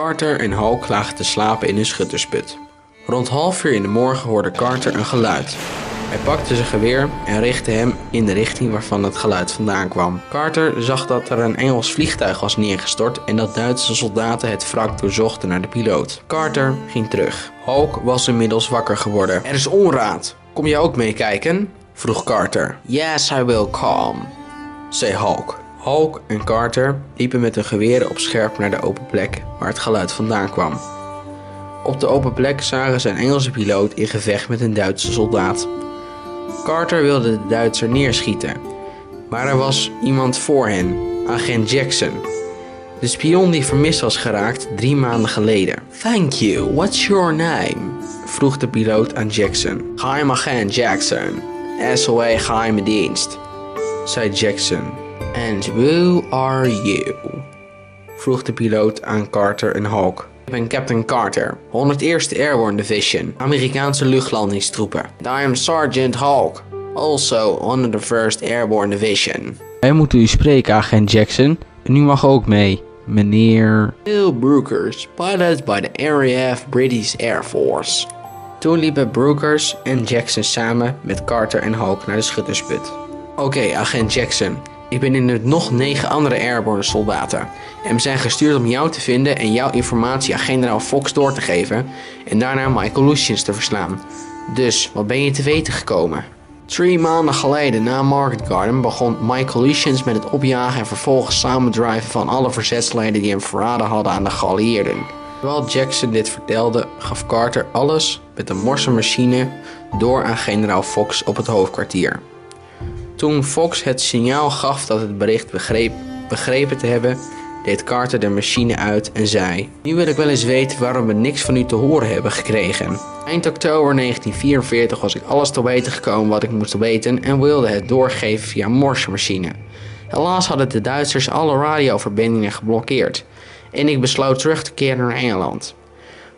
Carter en Hulk lagen te slapen in hun schuttersput. Rond half vier in de morgen hoorde Carter een geluid. Hij pakte zijn geweer en richtte hem in de richting waarvan het geluid vandaan kwam. Carter zag dat er een Engels vliegtuig was neergestort en dat Duitse soldaten het wrak doorzochten naar de piloot. Carter ging terug. Hulk was inmiddels wakker geworden. Er is onraad. Kom je ook meekijken? vroeg Carter. Yes, I will come, zei Hulk. Hulk en Carter liepen met hun geweren op scherp naar de open plek waar het geluid vandaan kwam. Op de open plek zagen ze een Engelse piloot in gevecht met een Duitse soldaat. Carter wilde de Duitser neerschieten, maar er was iemand voor hen, agent Jackson. De spion die vermist was geraakt drie maanden geleden. Thank you, what's your name? vroeg de piloot aan Jackson. Geheim agent Jackson, SOA geheime dienst, zei Jackson. And who are you? vroeg de piloot aan Carter en Hulk. Ik ben Captain Carter, 101st Airborne Division, Amerikaanse luchtlandingstroepen. And I am Sergeant Hulk, also 101st Airborne Division. Wij moeten u spreken, agent Jackson. En u mag ook mee, meneer... Bill Brookers, pilot by the RAF British Air Force. Toen liepen Brookers en Jackson samen met Carter en Hulk naar de schuttersput. Oké, agent Jackson. Ik ben in het nog negen andere airborne soldaten. En we zijn gestuurd om jou te vinden en jouw informatie aan generaal Fox door te geven. En daarna Michael Lucians te verslaan. Dus, wat ben je te weten gekomen? Drie maanden geleden na Market Garden begon Michael Lucians met het opjagen en vervolgens samendrijven van alle verzetsleden die hem verraden hadden aan de geallieerden. Terwijl Jackson dit vertelde, gaf Carter alles met een morsenmachine door aan generaal Fox op het hoofdkwartier. Toen Fox het signaal gaf dat het bericht begrepen te hebben, deed Carter de machine uit en zei: Nu wil ik wel eens weten waarom we niks van u te horen hebben gekregen. Eind oktober 1944 was ik alles te weten gekomen wat ik moest weten en wilde het doorgeven via een morsemachine. Helaas hadden de Duitsers alle radioverbindingen geblokkeerd en ik besloot terug te keren naar Engeland.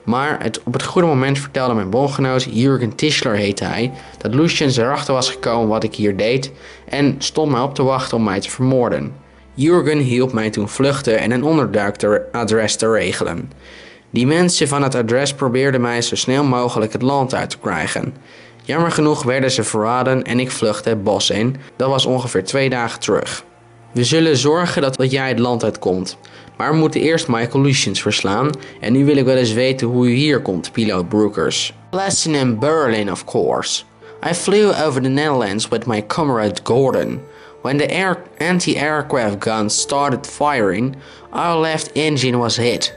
Maar het, op het goede moment vertelde mijn bondgenoot, Jurgen Tischler heette hij, dat Lucians erachter was gekomen wat ik hier deed en stond mij op te wachten om mij te vermoorden. Jurgen hielp mij toen vluchten en een onderduikadres te regelen. Die mensen van het adres probeerden mij zo snel mogelijk het land uit te krijgen. Jammer genoeg werden ze verraden en ik vluchtte het bos in. Dat was ongeveer twee dagen terug. We zullen zorgen dat, jij het land uitkomt. Maar we moeten eerst Michael Lucians verslaan. En nu wil ik wel eens weten hoe u hier komt, piloot Brookers. Lesson in Berlin, of course. I flew over the Netherlands with my comrade Gordon. When the air anti-aircraft guns started firing, our left engine was hit.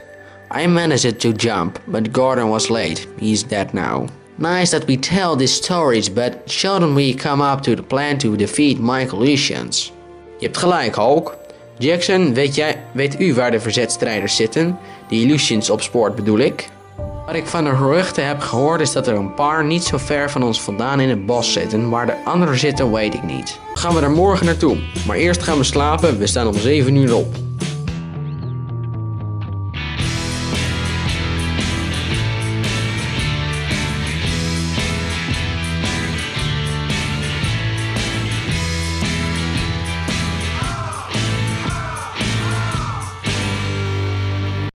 I managed to jump, but Gordon was late. He's dead now. Nice that we tell these stories, but shouldn't we come up to the plan to defeat Michael Lucians? Je hebt gelijk, Hulk. Jackson, weet, jij, weet u waar de verzetstrijders zitten? Die Lucians opspoort bedoel ik. Wat ik van de geruchten heb gehoord is dat er een paar niet zo ver van ons vandaan in het bos zitten. Waar de anderen zitten weet ik niet. gaan we er morgen naartoe. Maar eerst gaan we slapen, we staan om 7 uur op.